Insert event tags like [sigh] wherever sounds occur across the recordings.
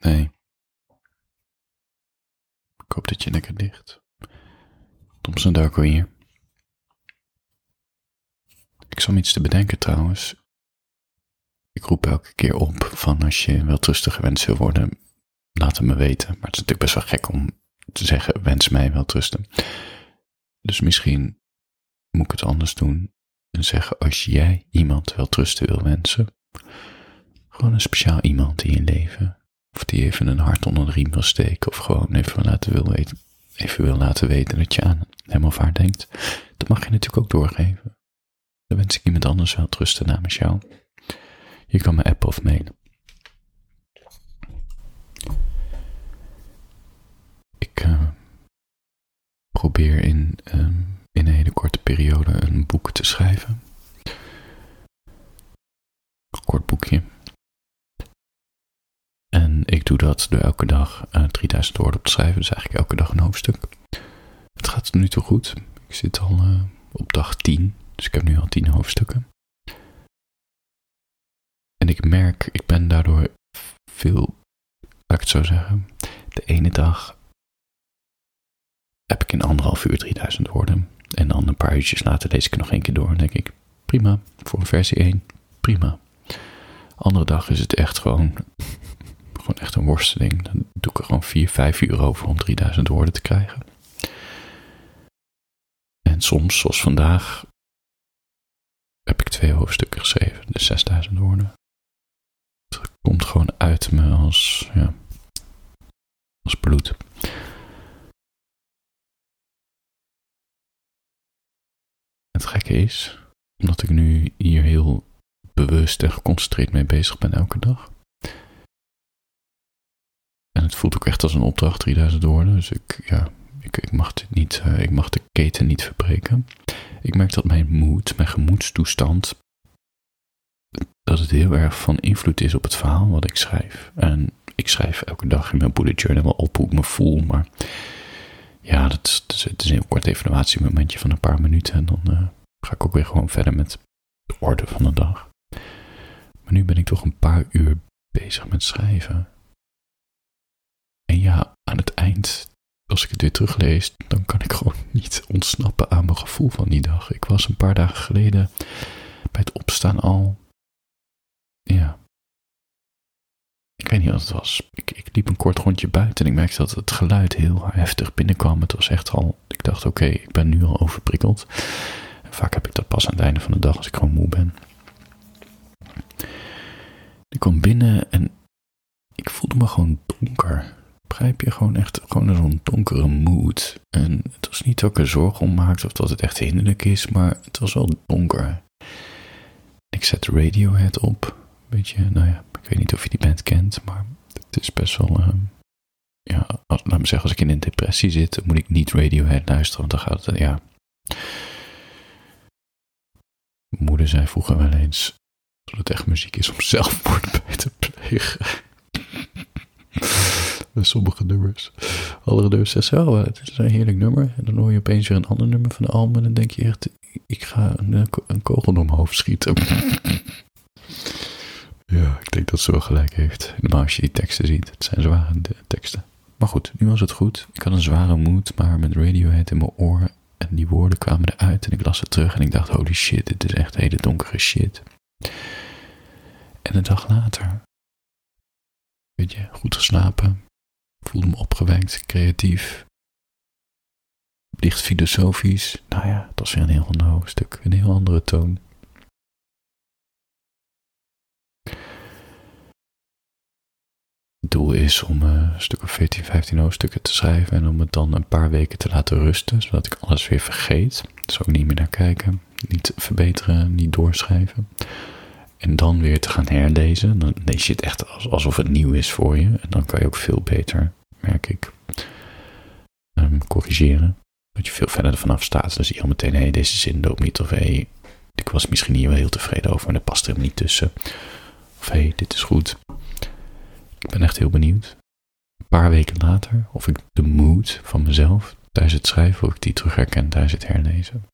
Nee. Ik hoop dat je lekker ligt. Thompson Darko hier. Ik zal me iets te bedenken trouwens. Ik roep elke keer op van als je wel rustig gewenst wil worden, laat het me weten. Maar het is natuurlijk best wel gek om te zeggen, wens mij wel rusten. Dus misschien moet ik het anders doen en zeggen, als jij iemand wel trusten wil wensen, gewoon een speciaal iemand in je leven, even een hart onder de riem wil steken, of gewoon even, laten wil, weten, even wil laten weten dat je aan hem of haar denkt, dat mag je natuurlijk ook doorgeven. Dan wens ik iemand anders wel trusten namens jou. Je kan me appen of mailen. Ik uh, probeer in, um, in een hele korte periode een boek te schrijven. Een kort boekje. Ik doe dat door elke dag uh, 3000 woorden op te schrijven, dus eigenlijk elke dag een hoofdstuk. Het gaat nu toe goed. Ik zit al uh, op dag 10, dus ik heb nu al 10 hoofdstukken. En ik merk, ik ben daardoor veel, laat ik het zo zeggen, de ene dag heb ik in anderhalf uur 3000 woorden. En dan een paar uurtjes later lees ik nog één keer door en denk ik, prima, voor versie 1, prima. Andere dag is het echt gewoon echt een worsteling. Dan doe ik er gewoon 4, 5 uur over om 3000 woorden te krijgen. En soms, zoals vandaag, heb ik twee hoofdstukken geschreven, dus 6000 woorden. Het komt gewoon uit me als, ja, als bloed. Het gekke is, omdat ik nu hier heel bewust en geconcentreerd mee bezig ben elke dag. Het voelt ook echt als een opdracht, 3000 woorden. Dus ik, ja, ik, ik, mag, dit niet, uh, ik mag de keten niet verbreken. Ik merk dat mijn moed, mijn gemoedstoestand, dat het heel erg van invloed is op het verhaal wat ik schrijf. En ik schrijf elke dag in mijn bullet journal op hoe ik me voel, maar ja, dat het is een heel kort evaluatiemomentje van een paar minuten en dan uh, ga ik ook weer gewoon verder met de orde van de dag. Maar nu ben ik toch een paar uur bezig met schrijven. En ja, aan het eind, als ik het weer teruglees, dan kan ik gewoon [laughs] niet ontsnappen aan mijn gevoel van die dag. Ik was een paar dagen geleden bij het opstaan al. Ja. Ik weet niet wat het was. Ik, ik liep een kort rondje buiten en ik merkte dat het geluid heel heftig binnenkwam. Het was echt al. Ik dacht, oké, ik ben nu al overprikkeld. Vaak heb ik dat pas aan het einde van de dag als ik gewoon moe ben. Ik kwam binnen en ik voelde me gewoon donker. Begrijp je? Gewoon echt gewoon zo'n donkere mood. En het was niet dat ik er zorgen om maakte of dat het echt hinderlijk is, maar het was wel donker. Ik zet Radiohead op. Beetje, nou ja, ik weet niet of je die band kent, maar het is best wel. Uh, ja, laat me zeggen, als ik in een depressie zit, dan moet ik niet Radiohead luisteren, want dan gaat het, ja. Moeder zei vroeger wel eens dat het echt muziek is om zelfmoord [laughs] bij te plegen. Bij sommige nummers. Andere nummers zeggen oh, het is een heerlijk nummer. En dan hoor je opeens weer een ander nummer van de album. En dan denk je echt, ik ga een, een kogel door mijn hoofd schieten. [laughs] ja, ik denk dat ze wel gelijk heeft. Normaal als je die teksten ziet. Het zijn zware teksten. Maar goed, nu was het goed. Ik had een zware moed, maar met Radiohead in mijn oor. En die woorden kwamen eruit en ik las het terug en ik dacht, holy shit, dit is echt hele donkere shit. En een dag later, weet je, goed geslapen, voelde me opgewekt, creatief, licht filosofisch. Nou ja, het was weer een heel ander hoofdstuk, een heel andere toon. Het doel is om een stuk of 14, 15 hoofdstukken te schrijven en om het dan een paar weken te laten rusten, zodat ik alles weer vergeet. Dus ook niet meer naar kijken, niet verbeteren, niet doorschrijven. En dan weer te gaan herlezen. Dan lees je het echt alsof het nieuw is voor je. En dan kan je ook veel beter, merk ik, um, corrigeren. Dat je veel verder ervan af staat. Dan zie je al meteen, hé, hey, deze zin loopt niet. Of hé, hey, ik was misschien hier wel heel tevreden over. En er past er niet tussen. Of hé, hey, dit is goed. Ik ben echt heel benieuwd. Een paar weken later, of ik de mood van mezelf tijdens het schrijven, of ik die terug herken tijdens het herlezen.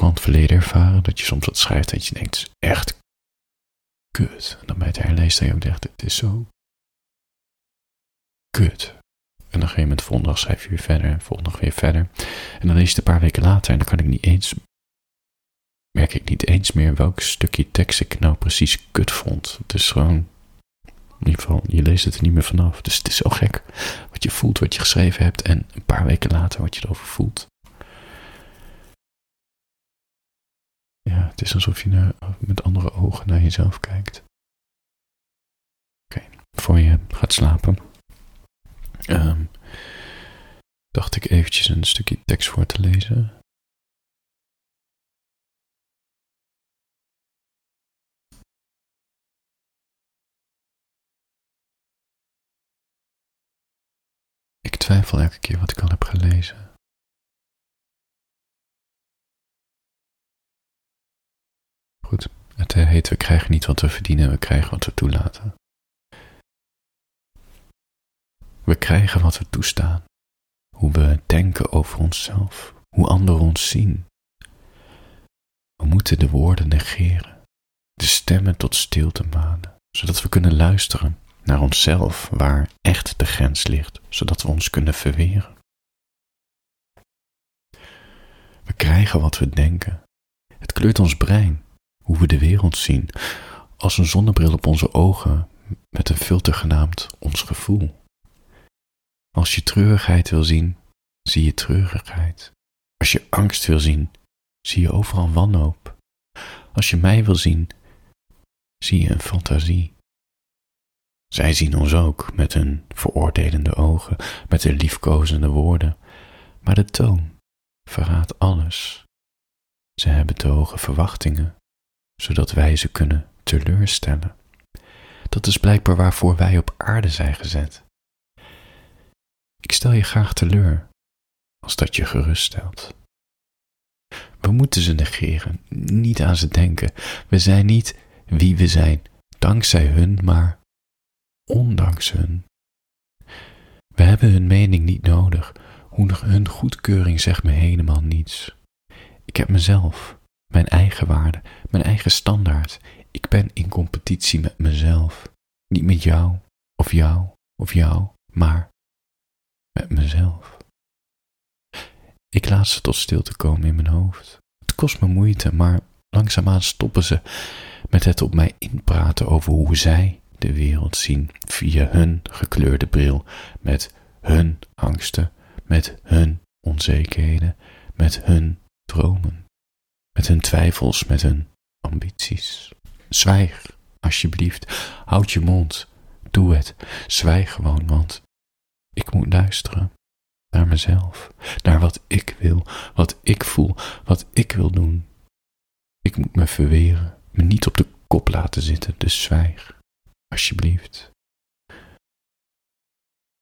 Vooral het verleden ervaren dat je soms wat schrijft dat je denkt, echt kut. En dan bij het herlezen dat je ook het is zo kut. En op een gegeven moment, volgende dag schrijf je weer verder, volgende dag weer verder. En dan lees je het een paar weken later en dan kan ik niet eens, merk ik niet eens meer welk stukje tekst ik nou precies kut vond. Het is gewoon, in ieder geval, je leest het er niet meer vanaf. Dus het is zo gek wat je voelt, wat je geschreven hebt en een paar weken later wat je erover voelt. Ja, het is alsof je naar, met andere ogen naar jezelf kijkt. Oké, voor je gaat slapen, um, dacht ik eventjes een stukje tekst voor te lezen. Ik twijfel elke keer wat ik al heb gelezen. Het heet we krijgen niet wat we verdienen, we krijgen wat we toelaten. We krijgen wat we toestaan. Hoe we denken over onszelf, hoe anderen ons zien. We moeten de woorden negeren, de stemmen tot stilte manen, zodat we kunnen luisteren naar onszelf waar echt de grens ligt, zodat we ons kunnen verweren. We krijgen wat we denken. Het kleurt ons brein, hoe we de wereld zien, als een zonnebril op onze ogen met een filter genaamd ons gevoel. Als je treurigheid wil zien, zie je treurigheid. Als je angst wil zien, zie je overal wanhoop. Als je mij wil zien, zie je een fantasie. Zij zien ons ook met hun veroordelende ogen, met hun liefkozende woorden, maar de toon verraadt alles. Ze hebben te hoge verwachtingen, zodat wij ze kunnen teleurstellen. Dat is blijkbaar waarvoor wij op aarde zijn gezet. Ik stel je graag teleur, als dat je geruststelt. We moeten ze negeren, niet aan ze denken. We zijn niet wie we zijn, dankzij hun, maar ondanks hun. We hebben hun mening niet nodig. Hun goedkeuring zegt me helemaal niets. Ik heb mezelf, mijn eigen waarde, mijn eigen standaard. Ik ben in competitie met mezelf. Niet met jou, of jou, of jou, maar met mezelf. Ik laat ze tot stilte komen in mijn hoofd. Het kost me moeite, maar langzaamaan stoppen ze met het op mij inpraten over hoe zij de wereld zien via hun gekleurde bril, met hun angsten, met hun onzekerheden, met hun dromen, met hun twijfels, met hun ambities. Zwijg, alsjeblieft, houd je mond, doe het, zwijg gewoon, want ik moet luisteren naar mezelf, naar wat ik wil, wat ik voel, wat ik wil doen. Ik moet me verweren, me niet op de kop laten zitten, dus zwijg, alsjeblieft.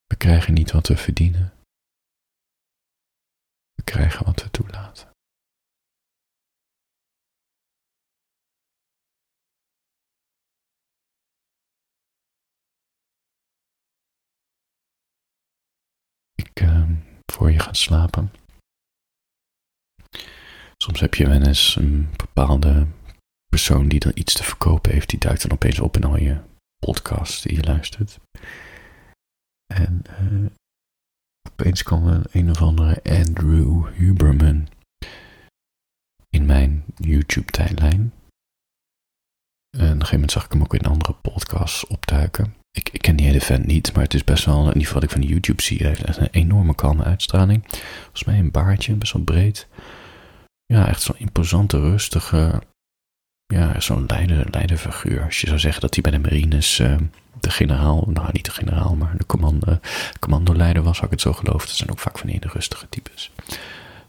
We krijgen niet wat we verdienen. We krijgen wat we toelaten. Voor je gaat slapen. Soms heb je wel een bepaalde persoon die dan iets te verkopen heeft, die duikt dan opeens op in al je podcasts die je luistert. En uh, opeens kwam een, een of andere Andrew Huberman in mijn YouTube-tijdlijn. En op een gegeven moment zag ik hem ook in andere podcasts opduiken. Ik, ik ken die hele vent niet, maar het is best wel, in ieder geval wat ik van YouTube zie, hij heeft een enorme kalme uitstraling. Volgens mij een baardje, best wel breed. Ja, echt zo'n imposante, rustige, ja, zo'n leider, leiderfiguur. Als je zou zeggen dat hij bij de marines uh, de generaal, nou niet de generaal, maar de commando, commandoleider was, had ik het zo geloofd. Dat zijn ook vaak van die rustige types.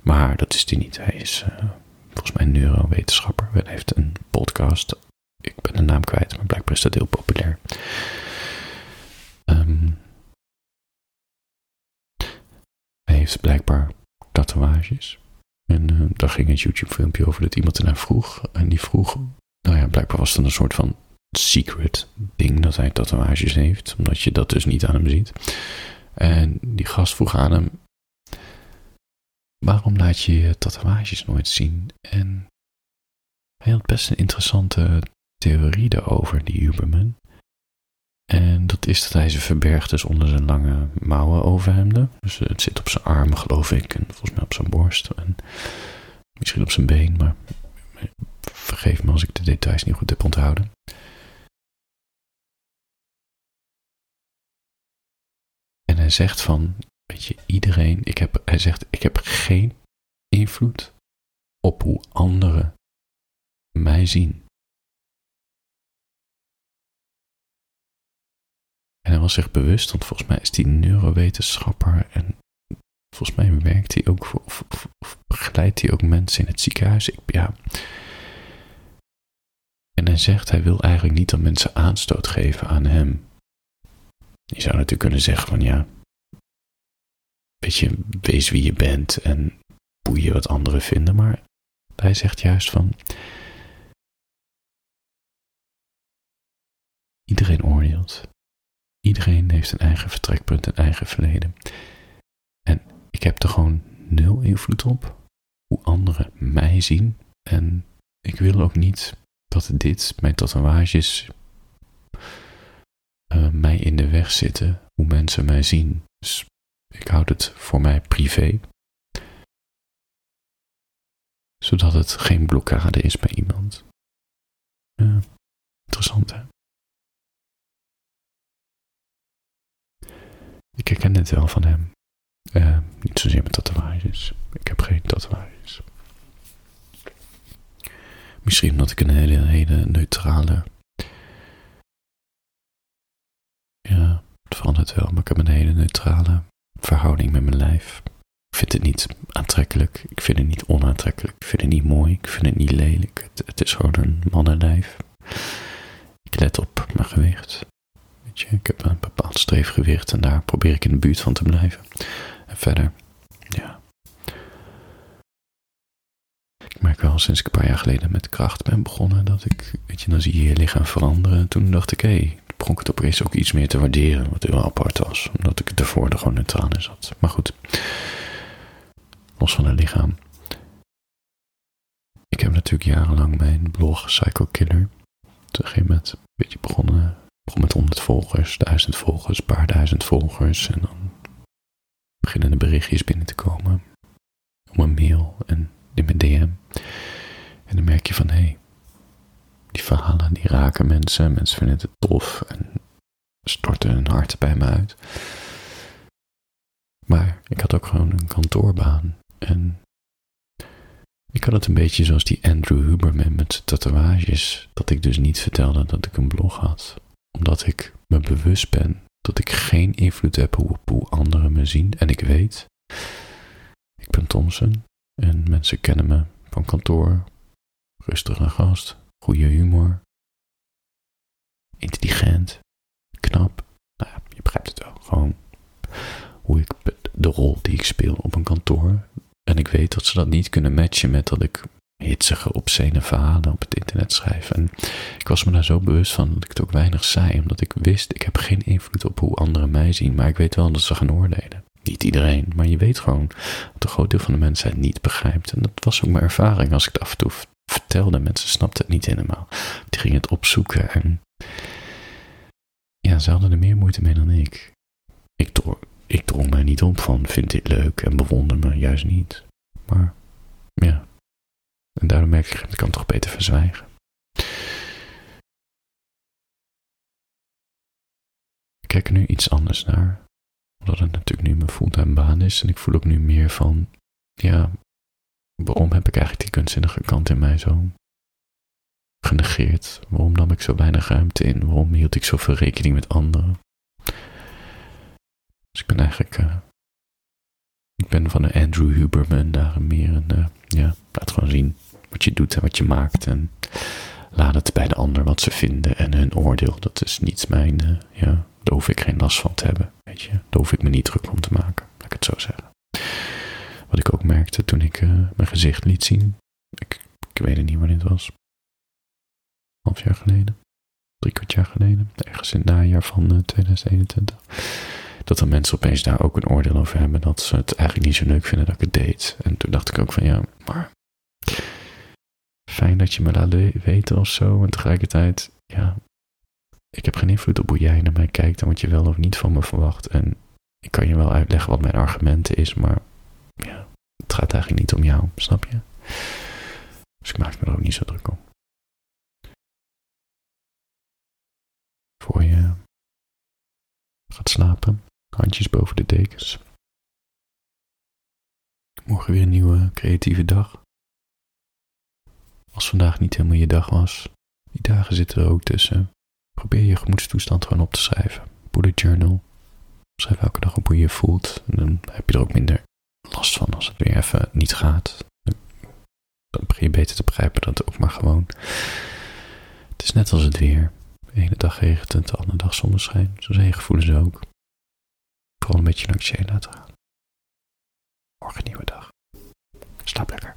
Maar dat is hij niet. Hij is uh, volgens mij een neurowetenschapper. Hij heeft een podcast. Ik ben de naam kwijt, maar blijkbaar is dat heel populair. Um, hij heeft blijkbaar En uh, daar ging een YouTube-filmpje over dat iemand ernaar vroeg. En die vroeg, nou ja, blijkbaar was het een soort van secret ding dat hij tatoeages heeft, omdat je dat dus niet aan hem ziet. En die gast vroeg aan hem: Waarom laat je je tatoeages nooit zien? En hij had best een interessante theorie daarover, die Huberman. En dat is dat hij ze verbergt dus onder zijn lange mouwen overhemden. Dus het zit op zijn armen, geloof ik, en volgens mij op zijn borst. En misschien op zijn been, maar vergeef me als ik de details niet goed heb onthouden. En hij zegt van, weet je, iedereen, ik heb, hij zegt, ik heb geen invloed op hoe anderen mij zien. Zich bewust, want volgens mij is hij neurowetenschapper en volgens mij werkt hij ook voor, of begeleidt hij ook mensen in het ziekenhuis. Ik, ja. En hij zegt, hij wil eigenlijk niet dat mensen aanstoot geven aan hem. Je zou natuurlijk kunnen zeggen van ja, weet je, wees wie je bent en boeien wat anderen vinden, maar hij zegt juist van, iedereen oordeelt. Iedereen heeft een eigen vertrekpunt, een eigen verleden. En ik heb er gewoon nul invloed op hoe anderen mij zien. En ik wil ook niet dat dit, mijn tatoeages, uh, mij in de weg zitten hoe mensen mij zien. Dus ik houd het voor mij privé. Zodat het geen blokkade is bij iemand. Interessant hè? Ik herken het wel van hem. Uh, niet zozeer met tatoeages. Ik heb geen tatoeages. Misschien omdat ik een hele, hele neutrale. Ja, het verandert wel, maar ik heb een hele neutrale verhouding met mijn lijf. Ik vind het niet aantrekkelijk. Ik vind het niet onaantrekkelijk. Ik vind het niet mooi. Ik vind het niet lelijk. Het, het is gewoon een mannenlijf. Ik let op mijn gewicht. Weet je, ik heb een bepaald streefgewicht en daar probeer ik in de buurt van te blijven. En verder, ja. Ik merk wel sinds ik een paar jaar geleden met kracht ben begonnen dat ik, weet je, dan zie je je lichaam veranderen. Toen dacht ik, hé, hey, begon ik het opeens ook iets meer te waarderen, wat heel apart was, omdat ik ervoor er gewoon neutraal in zat. Maar goed, los van het lichaam. Ik heb natuurlijk jarenlang mijn blog Psycho Killer. Toen een gegeven moment een beetje begonnen, met 100 volgers, 1000 volgers, een paar duizend volgers. En dan beginnen de berichtjes binnen te komen. Op mijn mail en in mijn DM. En dan merk je van, hé, hey, die verhalen die raken mensen. Mensen vinden het tof en storten hun hart bij me uit. Maar ik had ook gewoon een kantoorbaan. En ik had het een beetje zoals die Andrew Huberman met tatoeages. Dat ik dus niet vertelde dat ik een blog had. Omdat ik me bewust ben dat ik geen invloed heb op hoe anderen me zien. En ik weet, ik ben Thompson en mensen kennen me van kantoor. Rustige gast, goede humor, intelligent, knap. Nou ja, je begrijpt het wel. Gewoon hoe ik de rol die ik speel op een kantoor. En ik weet dat ze dat niet kunnen matchen met dat ik hitsige, obscene verhalen op het internet schrijf. En ik was me daar zo bewust van dat ik het ook weinig zei, omdat ik wist, ik heb geen invloed op hoe anderen mij zien, maar ik weet wel dat ze gaan oordelen. Niet iedereen, maar je weet gewoon dat een groot deel van de mensen het niet begrijpt. En dat was ook mijn ervaring als ik het af en toe vertelde. Mensen snapten het niet helemaal. Die gingen het opzoeken en ja, ze hadden er meer moeite mee dan ik. Ik, drong, ik drong mij niet op van vind dit leuk en bewonder me juist niet. Maar ja, en daarom merk ik, ik kan toch beter verzwijgen. Ik kijk er nu iets anders naar. Omdat het natuurlijk nu mijn fulltime baan is. En ik voel ook nu meer van, ja, waarom heb ik eigenlijk die kunstzinnige kant in mij zo genegeerd? Waarom nam ik zo weinig ruimte in? Waarom hield ik zoveel rekening met anderen? Dus ik ben eigenlijk, uh, ik ben van de Andrew Huberman daar meer een, uh, ja, laat gewoon zien wat je doet en wat je maakt. En laat het bij de ander wat ze vinden en hun oordeel. Dat is niet mijn, uh, ja, daar hoef ik geen last van te hebben. Weet je, daar hoef ik me niet druk om te maken, laat ik het zo zeggen. Wat ik ook merkte toen ik uh, mijn gezicht liet zien. Ik, weet niet wanneer het was. Half jaar geleden. Drie kwart jaar geleden. Ergens in het najaar van uh, 2021. Dat er mensen opeens daar ook een oordeel over hebben. Dat ze het eigenlijk niet zo leuk vinden dat ik het deed. En toen dacht ik ook van ja, maar fijn dat je me laat weten of zo. En tegelijkertijd, ja, ik heb geen invloed op hoe jij naar mij kijkt en wat je wel of niet van me verwacht. En ik kan je wel uitleggen wat mijn argumenten is, maar ja, het gaat eigenlijk niet om jou, snap je? Dus ik maak me er ook niet zo druk om. Voor je gaat slapen, handjes boven de dekens. Morgen weer een nieuwe creatieve dag. Als vandaag niet helemaal je dag was, die dagen zitten er ook tussen. Probeer je gemoedstoestand gewoon op te schrijven. Bullet journal. Schrijf elke dag op hoe je je voelt. En dan heb je er ook minder last van als het weer even niet gaat. Dan begin je beter te begrijpen dat ook maar gewoon. Het is net als het weer. De ene dag regent het, de andere dag zonneschijn. Zo zijn gevoelens ook. Vooral een beetje langs je laten gaan. Morgen nieuwe dag. Slaap lekker.